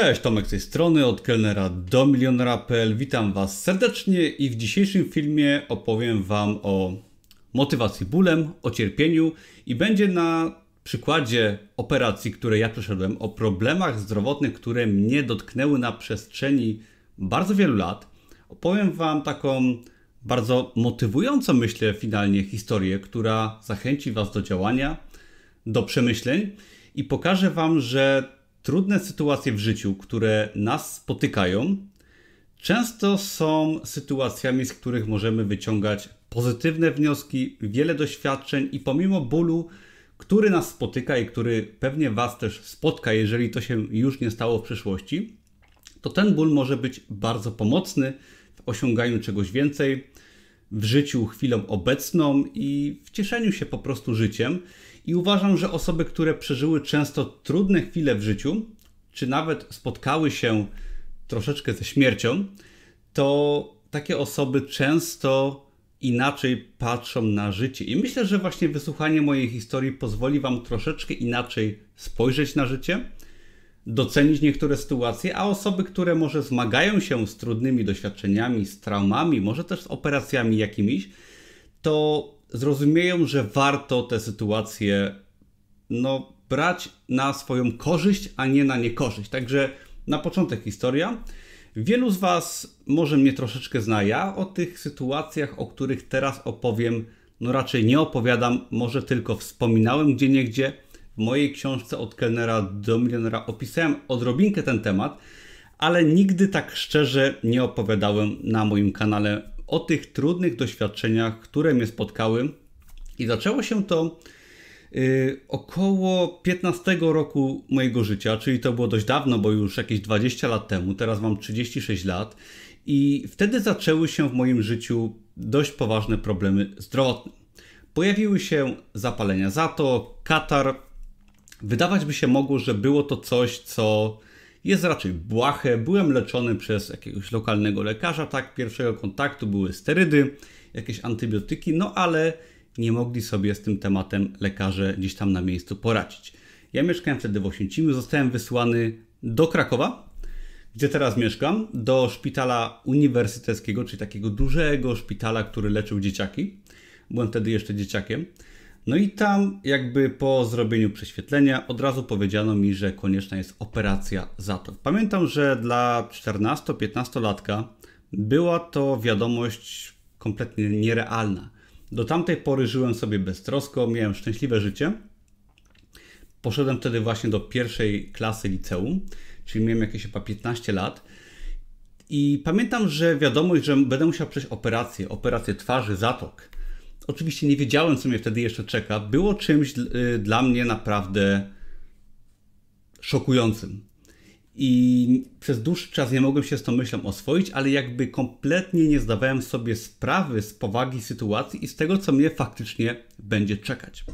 Cześć, Tomek z tej strony, od kelnera do milionera.pl. Witam Was serdecznie i w dzisiejszym filmie opowiem Wam o motywacji bólem, o cierpieniu i będzie na przykładzie operacji, które ja przeszedłem, o problemach zdrowotnych, które mnie dotknęły na przestrzeni bardzo wielu lat. Opowiem Wam taką bardzo motywującą, myślę, finalnie historię, która zachęci Was do działania, do przemyśleń i pokażę Wam, że trudne sytuacje w życiu, które nas spotykają, często są sytuacjami, z których możemy wyciągać pozytywne wnioski, wiele doświadczeń i pomimo bólu, który nas spotyka i który pewnie Was też spotka, jeżeli to się już nie stało w przeszłości, to ten ból może być bardzo pomocny w osiąganiu czegoś więcej, w życiu chwilą obecną i w cieszeniu się po prostu życiem. I uważam, że osoby, które przeżyły często trudne chwile w życiu, czy nawet spotkały się troszeczkę ze śmiercią, to takie osoby często inaczej patrzą na życie. I myślę, że właśnie wysłuchanie mojej historii pozwoli Wam troszeczkę inaczej spojrzeć na życie, docenić niektóre sytuacje, a osoby, które może zmagają się z trudnymi doświadczeniami, z traumami, może też z operacjami jakimiś, to zrozumieją, że warto te sytuacje no, brać na swoją korzyść, a nie na niekorzyść. Także na początek historia. Wielu z Was może mnie troszeczkę zna. Ja o tych sytuacjach, o których teraz opowiem, no raczej nie opowiadam, może tylko wspominałem gdzie niegdzie. W mojej książce od kelnera do milionera opisałem odrobinkę ten temat, ale nigdy tak szczerze nie opowiadałem na moim kanale o tych trudnych doświadczeniach, które mnie spotkały. I zaczęło się to yy, około 15 roku mojego życia, czyli to było dość dawno, bo już jakieś 20 lat temu, teraz mam 36 lat. I wtedy zaczęły się w moim życiu dość poważne problemy zdrowotne. Pojawiły się zapalenia to katar. Wydawać by się mogło, że było to coś, co jest raczej błahe. Byłem leczony przez jakiegoś lokalnego lekarza, tak, pierwszego kontaktu były sterydy, jakieś antybiotyki, no ale nie mogli sobie z tym tematem lekarze gdzieś tam na miejscu poradzić. Ja mieszkałem wtedy w Oświęcimiu, zostałem wysłany do Krakowa, gdzie teraz mieszkam, do szpitala uniwersyteckiego, czyli takiego dużego szpitala, który leczył dzieciaki. Byłem wtedy jeszcze dzieciakiem. No i tam jakby po zrobieniu prześwietlenia od razu powiedziano mi, że konieczna jest operacja zatok. Pamiętam, że dla 14-15 latka była to wiadomość kompletnie nierealna. Do tamtej pory żyłem sobie beztrosko, miałem szczęśliwe życie. Poszedłem wtedy właśnie do pierwszej klasy liceum, czyli miałem jakieś chyba 15 lat. I pamiętam, że wiadomość, że będę musiał przejść operację, operację twarzy, zatok oczywiście nie wiedziałem, co mnie wtedy jeszcze czeka, było czymś y, dla mnie naprawdę szokującym. I przez dłuższy czas nie mogłem się z tą myślą oswoić, ale jakby kompletnie nie zdawałem sobie sprawy z powagi sytuacji i z tego, co mnie faktycznie będzie czekać.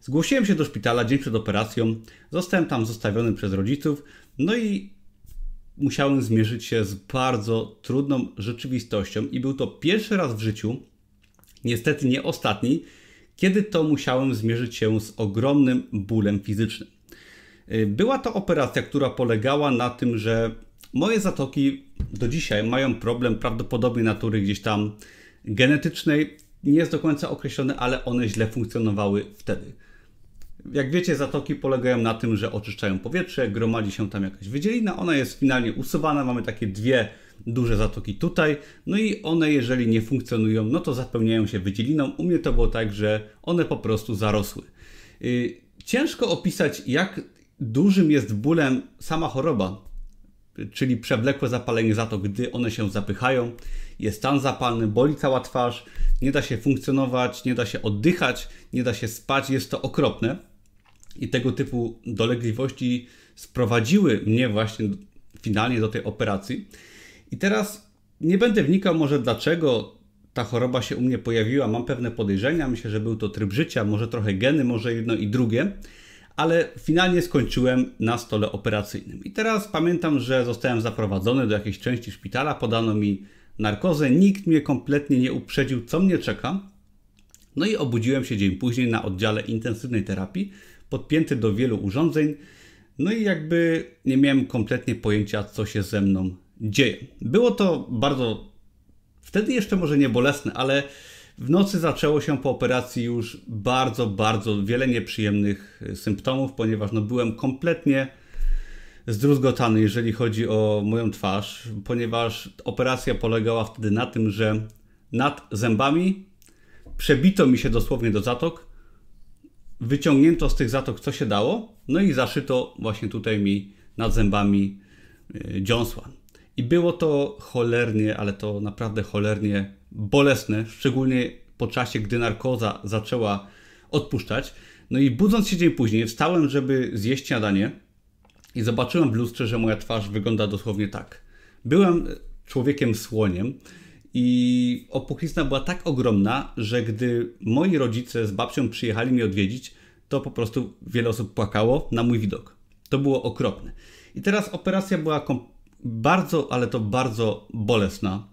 Zgłosiłem się do szpitala dzień przed operacją, zostałem tam zostawiony przez rodziców, no i musiałem zmierzyć się z bardzo trudną rzeczywistością i był to pierwszy raz w życiu, Niestety nie ostatni, kiedy to musiałem zmierzyć się z ogromnym bólem fizycznym. Y, była to operacja, która polegała na tym, że moje zatoki do dzisiaj mają problem prawdopodobnie natury gdzieś tam genetycznej. Nie jest do końca określony, ale one źle funkcjonowały wtedy. Jak wiecie, zatoki polegają na tym, że oczyszczają powietrze, gromadzi się tam jakaś wydzielina, ona jest finalnie usuwana, mamy takie dwie duże zatoki tutaj, no i one jeżeli nie funkcjonują, no to zapełniają się wydzieliną. U mnie to było tak, że one po prostu zarosły. Y, ciężko opisać, jak dużym jest bólem sama choroba, czyli przewlekłe zapalenie zatok, gdy one się zapychają, jest stan zapalny, boli cała twarz, nie da się funkcjonować, nie da się oddychać, nie da się spać, jest to okropne. I tego typu dolegliwości sprowadziły mnie właśnie finalnie do tej operacji. I teraz nie będę wnikał może dlaczego ta choroba się u mnie pojawiła. Mam pewne podejrzenia. Myślę, że był to tryb życia, może trochę geny, może jedno i drugie. Ale finalnie skończyłem na stole operacyjnym. I teraz pamiętam, że zostałem zaprowadzony do jakiejś części szpitala, podano mi narkozę, nikt mnie kompletnie nie uprzedził, co mnie czeka. No i obudziłem się dzień później na oddziale intensywnej terapii, podpięty do wielu urządzeń. No i jakby nie miałem kompletnie pojęcia, co się ze mną dzieje. Było to bardzo, wtedy jeszcze może nie bolesne, ale w nocy zaczęło się po operacji już bardzo, bardzo wiele nieprzyjemnych symptomów, ponieważ no byłem kompletnie zdruzgotany, jeżeli chodzi o moją twarz, ponieważ operacja polegała wtedy na tym, że nad zębami przebito mi się dosłownie do zatok, wyciągnięto z tych zatok co się dało, no i zaszyto właśnie tutaj mi nad zębami y, dziąsła. I było to cholernie, ale to naprawdę cholernie bolesne, szczególnie po czasie, gdy narkoza zaczęła odpuszczać. No i budząc się dzień później, wstałem, żeby zjeść śniadanie i zobaczyłem w lustrze, że moja twarz wygląda dosłownie tak. Byłem człowiekiem słoniem i opuchlizna była tak ogromna, że gdy moi rodzice z babcią przyjechali mnie odwiedzić, to po prostu wiele osób płakało na mój widok. To było okropne. I teraz operacja była bardzo, ale to bardzo bolesna.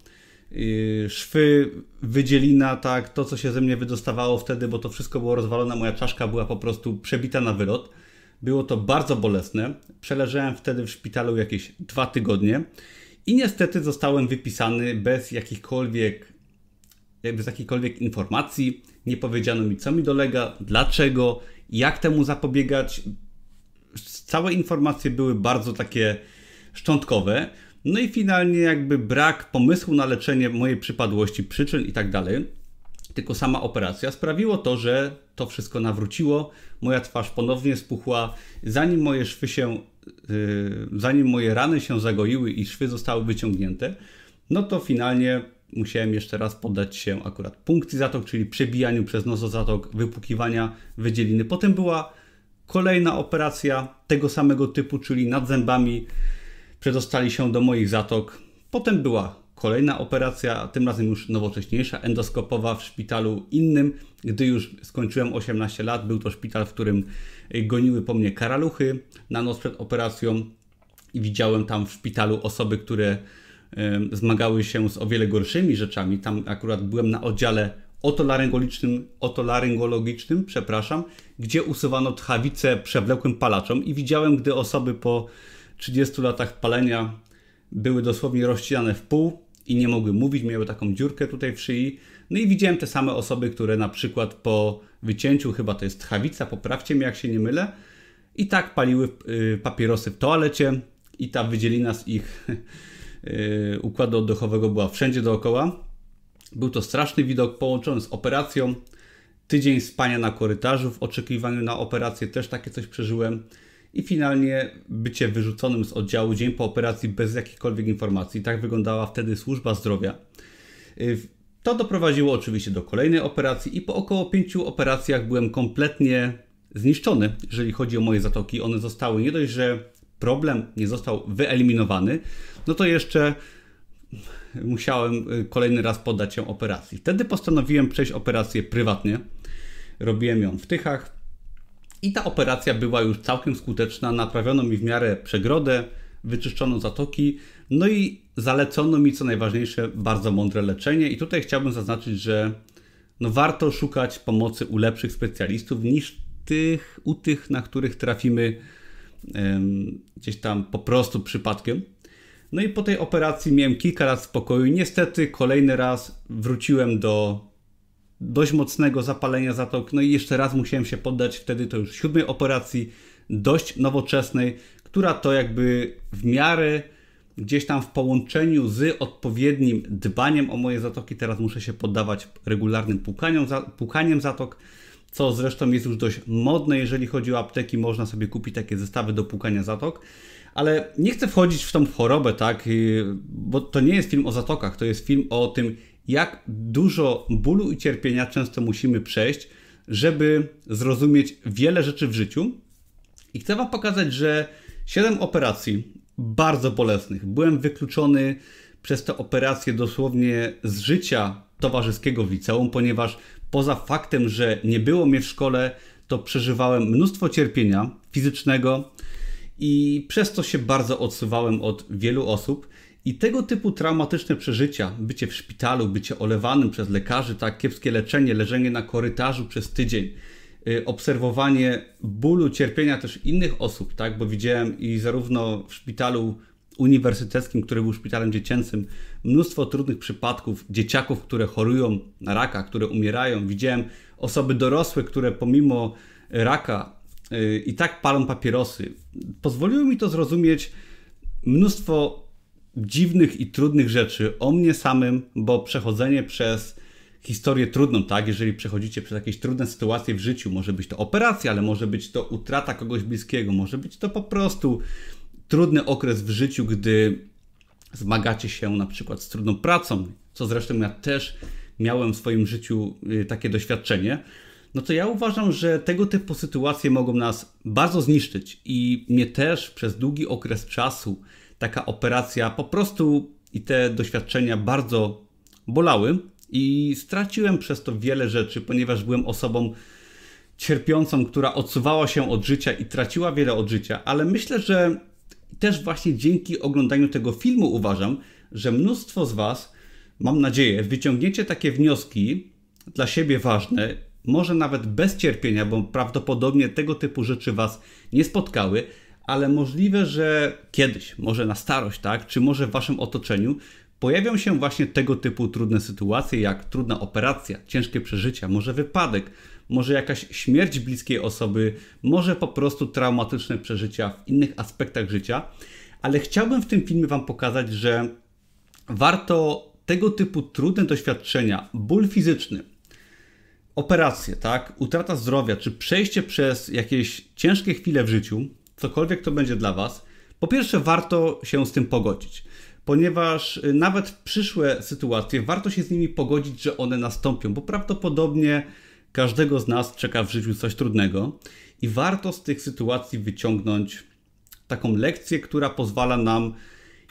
Yy, szwy, wydzielina, tak, to co się ze mnie wydostawało wtedy, bo to wszystko było rozwalone, moja czaszka była po prostu przebita na wylot. Było to bardzo bolesne. Przeleżałem wtedy w szpitalu jakieś dwa tygodnie i niestety zostałem wypisany bez jakichkolwiek, bez jakichkolwiek informacji. Nie powiedziano mi, co mi dolega, dlaczego, jak temu zapobiegać. Całe informacje były bardzo takie szczątkowe. No i finalnie jakby brak pomysłu na leczenie mojej przypadłości, przyczyn i tak dalej, tylko sama operacja sprawiło to, że to wszystko nawróciło, moja twarz ponownie spuchła, zanim moje szwy się, zanim moje rany się zagoiły i szwy zostały wyciągnięte, no to finalnie musiałem jeszcze raz poddać się akurat punkcji zatok, czyli przebijaniu przez nozozatok, wypukiwania wydzieliny. Potem była kolejna operacja tego samego typu, czyli nad zębami przedostali się do moich zatok. Potem była kolejna operacja, tym razem już nowocześniejsza, endoskopowa w szpitalu innym. Gdy już skończyłem 18 lat, był to szpital, w którym goniły po mnie karaluchy na noc przed operacją i widziałem tam w szpitalu osoby, które zmagały się z o wiele gorszymi rzeczami. Tam akurat byłem na oddziale otolaryngologicznym, otolaryngologicznym, przepraszam, gdzie usuwano tchawice przewlekłym palaczom i widziałem, gdy osoby po 30 latach palenia były dosłownie rozcinane w pół i nie mogły mówić, miały taką dziurkę tutaj w szyi. No i widziałem te same osoby, które na przykład po wycięciu, chyba to jest tchawica, poprawcie mnie jak się nie mylę, i tak paliły y, papierosy w toalecie i ta wydzielina z ich y, układu oddechowego była wszędzie dookoła. Był to straszny widok połączony z operacją. Tydzień spania na korytarzu w oczekiwaniu na operację, też takie coś przeżyłem i finalnie bycie wyrzuconym z oddziału dzień po operacji bez jakichkolwiek informacji. Tak wyglądała wtedy służba zdrowia. Y, to doprowadziło oczywiście do kolejnej operacji i po około pięciu operacjach byłem kompletnie zniszczony, jeżeli chodzi o moje zatoki. One zostały nie dość, że problem nie został wyeliminowany, no to jeszcze musiałem y, kolejny raz poddać się operacji. Wtedy postanowiłem przejść operację prywatnie. Robiłem ją w Tychach, i ta operacja była już całkiem skuteczna. Naprawiono mi w miarę przegrodę, wyczyszczono zatoki, no i zalecono mi, co najważniejsze, bardzo mądre leczenie. I tutaj chciałbym zaznaczyć, że no warto szukać pomocy u lepszych specjalistów niż tych, u tych, na których trafimy um, gdzieś tam po prostu przypadkiem. No i po tej operacji miałem kilka lat spokoju. Niestety kolejny raz wróciłem do dość mocnego zapalenia zatok. No i jeszcze raz musiałem się poddać wtedy to już siódmej operacji, dość nowoczesnej, która to jakby w miarę gdzieś tam w połączeniu z odpowiednim dbaniem o moje zatoki, teraz muszę się poddawać regularnym pukaniom, pukaniem zatok, co zresztą jest już dość modne, jeżeli chodzi o apteki, można sobie kupić takie zestawy do pukania zatok. Ale nie chcę wchodzić w tą chorobę, tak, bo to nie jest film o zatokach, to jest film o tym, jak dużo bólu i cierpienia często musimy przejść, żeby zrozumieć wiele rzeczy w życiu. I chcę Wam pokazać, że 7 operacji bardzo bolesnych. Byłem wykluczony przez te operacje dosłownie z życia towarzyskiego w liceum, ponieważ poza faktem, że nie było mnie w szkole, to przeżywałem mnóstwo cierpienia fizycznego i przez to się bardzo odsuwałem od wielu osób. I tego typu traumatyczne przeżycia, bycie w szpitalu, bycie olewanym przez lekarzy, tak kiepskie leczenie, leżenie na korytarzu przez tydzień, y, obserwowanie bólu, cierpienia też innych osób, tak? Bo widziałem i zarówno w szpitalu uniwersyteckim, który był szpitalem dziecięcym, mnóstwo trudnych przypadków dzieciaków, które chorują na raka, które umierają. Widziałem osoby dorosłe, które pomimo raka yy, i tak palą papierosy. Pozwoliło mi to zrozumieć mnóstwo dziwnych i trudnych rzeczy o mnie samym, bo przechodzenie przez historię trudną, tak? Jeżeli przechodzicie przez jakieś trudne sytuacje w życiu, może być to operacja, ale może być to utrata kogoś bliskiego, może być to po prostu trudny okres w życiu, gdy zmagacie się na przykład z trudną pracą, co zresztą ja też miałem w swoim życiu y, takie doświadczenie, no to ja uważam, że tego typu sytuacje mogą nas bardzo zniszczyć i mnie też przez długi okres czasu taka operacja po prostu i te doświadczenia bardzo bolały i straciłem przez to wiele rzeczy, ponieważ byłem osobą cierpiącą, która odsuwała się od życia i traciła wiele od życia, ale myślę, że też właśnie dzięki oglądaniu tego filmu uważam, że mnóstwo z Was, mam nadzieję, wyciągniecie takie wnioski dla siebie ważne, może nawet bez cierpienia, bo prawdopodobnie tego typu rzeczy Was nie spotkały, ale możliwe, że kiedyś, może na starość, tak, czy może w Waszym otoczeniu, pojawią się właśnie tego typu trudne sytuacje, jak trudna operacja, ciężkie przeżycia, może wypadek, może jakaś śmierć bliskiej osoby, może po prostu traumatyczne przeżycia w innych aspektach życia. Ale chciałbym w tym filmie Wam pokazać, że warto tego typu trudne doświadczenia, ból fizyczny, operacje, tak, utrata zdrowia, czy przejście przez jakieś ciężkie chwile w życiu, cokolwiek to będzie dla Was, po pierwsze warto się z tym pogodzić ponieważ y, nawet przyszłe sytuacje warto się z nimi pogodzić, że one nastąpią, bo prawdopodobnie każdego z nas czeka w życiu coś trudnego i warto z tych sytuacji wyciągnąć taką lekcję, która pozwala nam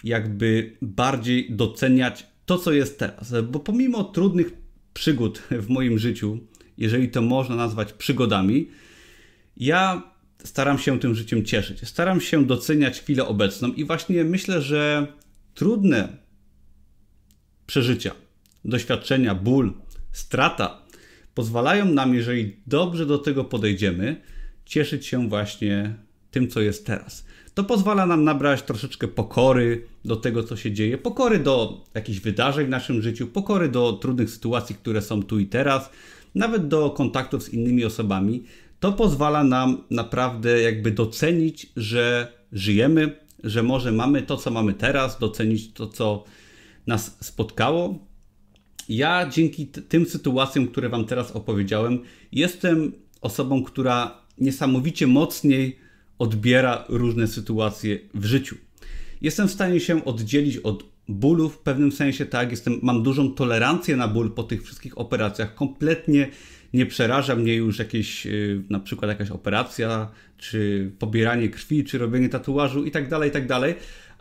jakby bardziej doceniać to, co jest teraz. Bo pomimo trudnych przygód w moim życiu, jeżeli to można nazwać przygodami, ja staram się tym życiem cieszyć. Staram się doceniać chwilę obecną i właśnie myślę, że trudne przeżycia, doświadczenia, ból, strata pozwalają nam, jeżeli dobrze do tego podejdziemy, cieszyć się właśnie tym, co jest teraz. To pozwala nam nabrać troszeczkę pokory do tego, co się dzieje, pokory do jakichś wydarzeń w naszym życiu, pokory do trudnych sytuacji, które są tu i teraz, nawet do kontaktów z innymi osobami. To pozwala nam naprawdę jakby docenić, że żyjemy, że może mamy to, co mamy teraz, docenić to, co nas spotkało. Ja dzięki tym sytuacjom, które Wam teraz opowiedziałem, jestem osobą, która niesamowicie mocniej odbiera różne sytuacje w życiu. Jestem w stanie się oddzielić od bólu w pewnym sensie, tak, jestem, mam dużą tolerancję na ból po tych wszystkich operacjach. Kompletnie nie przeraża mnie już jakieś, y, na przykład jakaś operacja, czy pobieranie krwi, czy robienie tatuażu i tak dalej, i tak dalej,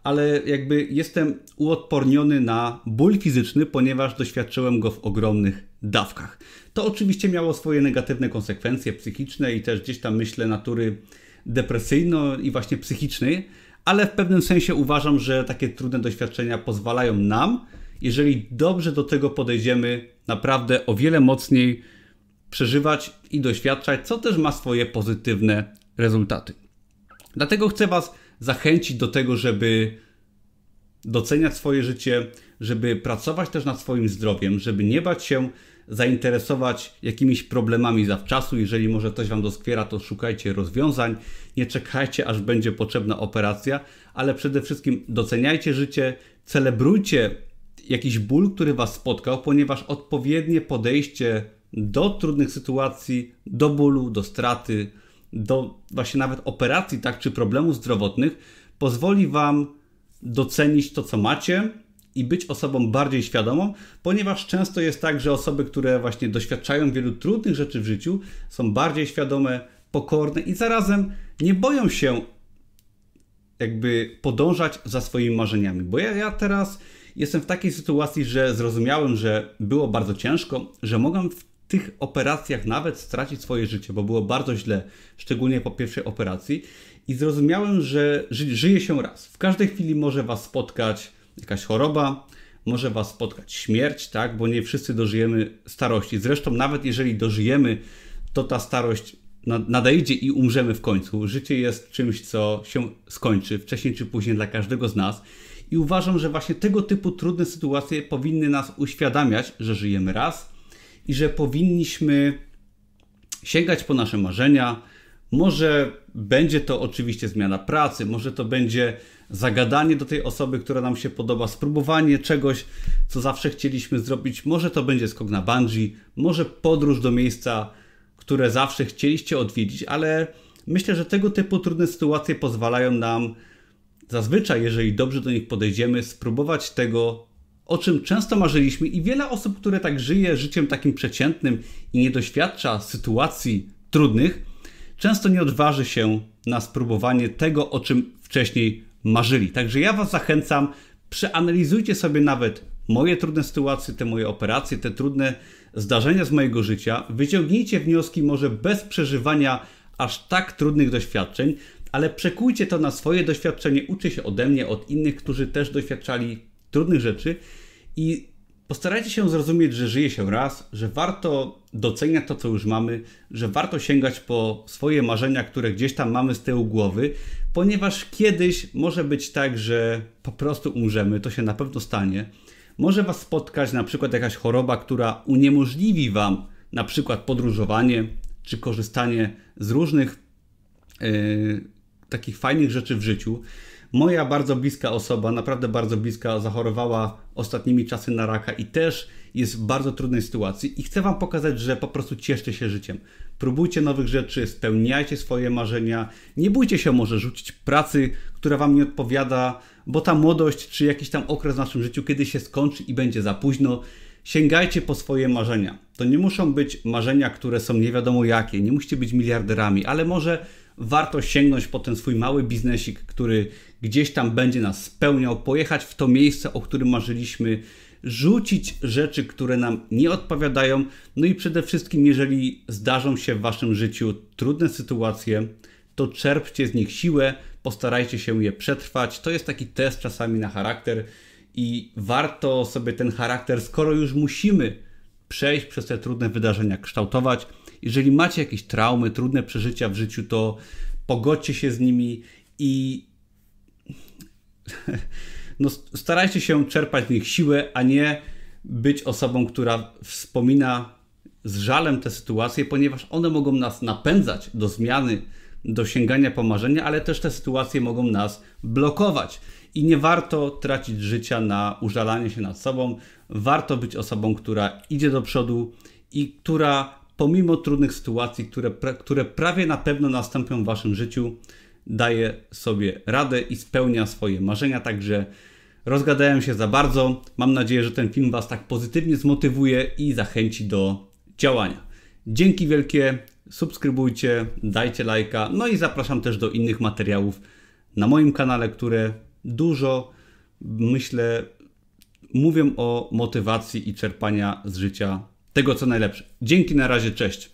ale jakby jestem uodporniony na ból fizyczny, ponieważ doświadczyłem go w ogromnych dawkach. To oczywiście miało swoje negatywne konsekwencje psychiczne i też gdzieś tam myślę natury depresyjno i właśnie psychicznej, ale w pewnym sensie uważam, że takie trudne doświadczenia pozwalają nam, jeżeli dobrze do tego podejdziemy, naprawdę o wiele mocniej przeżywać i doświadczać, co też ma swoje pozytywne rezultaty. Dlatego chcę Was zachęcić do tego, żeby doceniać swoje życie, żeby pracować też nad swoim zdrowiem, żeby nie bać się zainteresować jakimiś problemami zawczasu. Jeżeli może coś Wam doskwiera, to szukajcie rozwiązań. Nie czekajcie, aż będzie potrzebna operacja, ale przede wszystkim doceniajcie życie, celebrujcie jakiś ból, który Was spotkał, ponieważ odpowiednie podejście do trudnych sytuacji, do bólu, do straty, do właśnie nawet operacji, tak, czy problemów zdrowotnych, pozwoli Wam docenić to, co macie i być osobą bardziej świadomą, ponieważ często jest tak, że osoby, które właśnie doświadczają wielu trudnych rzeczy w życiu, są bardziej świadome, pokorne i zarazem nie boją się jakby podążać za swoimi marzeniami. Bo ja, ja teraz jestem w takiej sytuacji, że zrozumiałem, że było bardzo ciężko, że mogłem w tych operacjach nawet stracić swoje życie, bo było bardzo źle, szczególnie po pierwszej operacji. I zrozumiałem, że ży żyje się raz. W każdej chwili może Was spotkać jakaś choroba, może Was spotkać śmierć, tak? Bo nie wszyscy dożyjemy starości. Zresztą, nawet jeżeli dożyjemy, to ta starość nadejdzie i umrzemy w końcu. Życie jest czymś, co się skończy wcześniej czy później dla każdego z nas. I uważam, że właśnie tego typu trudne sytuacje powinny nas uświadamiać, że żyjemy raz i że powinniśmy sięgać po nasze marzenia. Może będzie to oczywiście zmiana pracy, może to będzie zagadanie do tej osoby, która nam się podoba, spróbowanie czegoś, co zawsze chcieliśmy zrobić. Może to będzie skok na bungee, może podróż do miejsca, które zawsze chcieliście odwiedzić, ale myślę, że tego typu trudne sytuacje pozwalają nam zazwyczaj, jeżeli dobrze do nich podejdziemy, spróbować tego, o czym często marzyliśmy i wiele osób, które tak żyje życiem takim przeciętnym i nie doświadcza sytuacji trudnych, często nie odważy się na spróbowanie tego, o czym wcześniej marzyli. Także ja Was zachęcam, przeanalizujcie sobie nawet moje trudne sytuacje, te moje operacje, te trudne zdarzenia z mojego życia, wyciągnijcie wnioski może bez przeżywania aż tak trudnych doświadczeń, ale przekujcie to na swoje doświadczenie, uczcie się ode mnie, od innych, którzy też doświadczali trudnych rzeczy i postarajcie się zrozumieć, że żyje się raz, że warto doceniać to, co już mamy, że warto sięgać po swoje marzenia, które gdzieś tam mamy z tyłu głowy, ponieważ kiedyś może być tak, że po prostu umrzemy, to się na pewno stanie. Może Was spotkać na przykład jakaś choroba, która uniemożliwi Wam na przykład podróżowanie czy korzystanie z różnych yy, takich fajnych rzeczy w życiu. Moja bardzo bliska osoba, naprawdę bardzo bliska, zachorowała ostatnimi czasy na raka i też jest w bardzo trudnej sytuacji. I chcę Wam pokazać, że po prostu cieszcie się życiem. Próbujcie nowych rzeczy, spełniajcie swoje marzenia. Nie bójcie się może rzucić pracy, która Wam nie odpowiada, bo ta młodość czy jakiś tam okres w naszym życiu kiedyś się skończy i będzie za późno. Sięgajcie po swoje marzenia. To nie muszą być marzenia, które są nie wiadomo jakie, nie musicie być miliarderami, ale może warto sięgnąć po ten swój mały biznesik, który gdzieś tam będzie nas spełniał, pojechać w to miejsce, o którym marzyliśmy, rzucić rzeczy, które nam nie odpowiadają. No i przede wszystkim, jeżeli zdarzą się w waszym życiu trudne sytuacje, to czerpcie z nich siłę, postarajcie się je przetrwać. To jest taki test czasami na charakter i warto sobie ten charakter, skoro już musimy przejść przez te trudne wydarzenia, kształtować. Jeżeli macie jakieś traumy, trudne przeżycia w życiu, to pogodźcie się z nimi i no, starajcie się czerpać z nich siłę, a nie być osobą, która wspomina z żalem te sytuacje, ponieważ one mogą nas napędzać do zmiany, do sięgania po marzenia, ale też te sytuacje mogą nas blokować. I nie warto tracić życia na użalanie się nad sobą. Warto być osobą, która idzie do przodu i która pomimo trudnych sytuacji, które, które prawie na pewno nastąpią w waszym życiu, daje sobie radę i spełnia swoje marzenia. Także rozgadałem się za bardzo. Mam nadzieję, że ten film Was tak pozytywnie zmotywuje i zachęci do działania. Dzięki wielkie, subskrybujcie, dajcie lajka, no i zapraszam też do innych materiałów na moim kanale, które dużo, myślę, mówią o motywacji i czerpania z życia tego, co najlepsze. Dzięki, na razie, cześć.